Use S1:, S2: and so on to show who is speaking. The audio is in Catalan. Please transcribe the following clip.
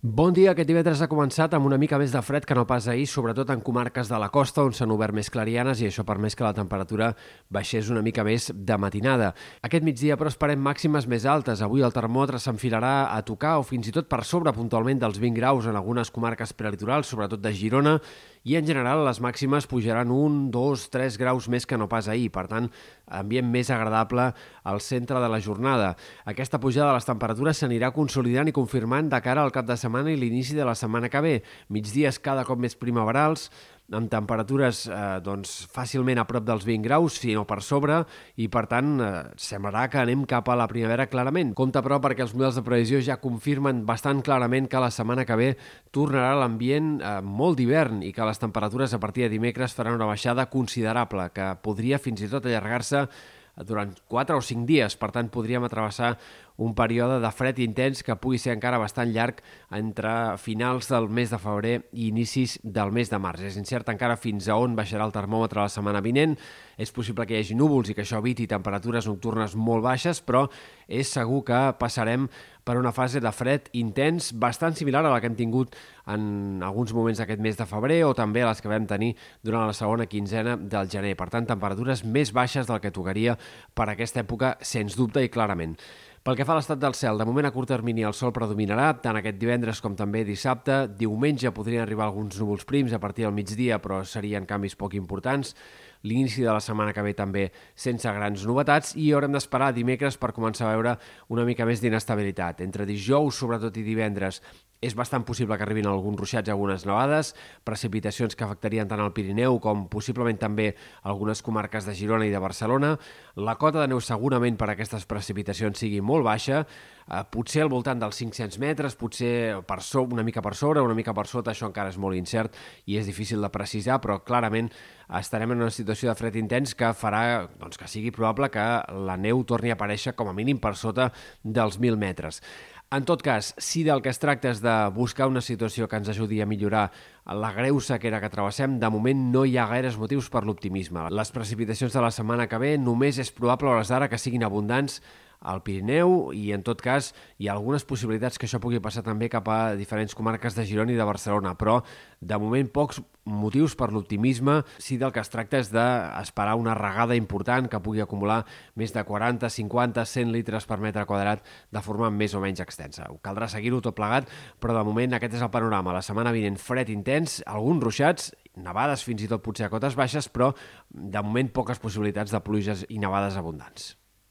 S1: Bon dia, aquest divendres ha començat amb una mica més de fred que no pas ahir, sobretot en comarques de la costa on s'han obert més clarianes i això per més que la temperatura baixés una mica més de matinada. Aquest migdia, però, esperem màximes més altes. Avui el termòmetre s'enfilarà a tocar o fins i tot per sobre puntualment dels 20 graus en algunes comarques prelitorals, sobretot de Girona, i en general les màximes pujaran un, dos, tres graus més que no pas ahir. Per tant, ambient més agradable al centre de la jornada. Aquesta pujada de les temperatures s'anirà consolidant i confirmant de cara al cap de setmana setmana i l'inici de la setmana que ve. Migdies cada cop més primaverals, amb temperatures eh, doncs, fàcilment a prop dels 20 graus, si no per sobre, i per tant eh, semblarà que anem cap a la primavera clarament. Compte però perquè els models de previsió ja confirmen bastant clarament que la setmana que ve tornarà l'ambient eh, molt d'hivern i que les temperatures a partir de dimecres faran una baixada considerable, que podria fins i tot allargar-se durant 4 o 5 dies, per tant podríem atravessar un període de fred intens que pugui ser encara bastant llarg entre finals del mes de febrer i inicis del mes de març. És incert encara fins a on baixarà el termòmetre la setmana vinent. És possible que hi hagi núvols i que això eviti temperatures nocturnes molt baixes, però és segur que passarem per una fase de fred intens bastant similar a la que hem tingut en alguns moments d'aquest mes de febrer o també a les que vam tenir durant la segona quinzena del gener. Per tant, temperatures més baixes del que tocaria per aquesta època, sens dubte i clarament. Pel que fa a l'estat del cel, de moment a curt termini el sol predominarà, tant aquest divendres com també dissabte. Diumenge podrien arribar alguns núvols prims a partir del migdia, però serien canvis poc importants. L'inici de la setmana que ve també sense grans novetats i haurem d'esperar dimecres per començar a veure una mica més d'inestabilitat. Entre dijous, sobretot, i divendres és bastant possible que arribin alguns ruixats i algunes nevades, precipitacions que afectarien tant el Pirineu com possiblement també algunes comarques de Girona i de Barcelona. La cota de neu segurament per aquestes precipitacions sigui molt baixa, eh, potser al voltant dels 500 metres, potser per so, una mica per sobre, una mica per sota, això encara és molt incert i és difícil de precisar, però clarament estarem en una situació de fred intens que farà doncs, que sigui probable que la neu torni a aparèixer com a mínim per sota dels 1.000 metres. En tot cas, si del que es tracta és de buscar una situació que ens ajudi a millorar la greu sequera que travessem, de moment no hi ha gaires motius per l'optimisme. Les precipitacions de la setmana que ve només és probable a hores d'ara que siguin abundants al Pirineu i en tot cas hi ha algunes possibilitats que això pugui passar també cap a diferents comarques de Girona i de Barcelona, però de moment pocs motius per l'optimisme si del que es tracta és d'esperar una regada important que pugui acumular més de 40, 50, 100 litres per metre quadrat de forma més o menys extensa. Caldrà seguir-ho tot plegat, però de moment aquest és el panorama. La setmana vinent fred intens, alguns ruixats nevades fins i tot potser a cotes baixes, però de moment poques possibilitats de pluges i nevades abundants.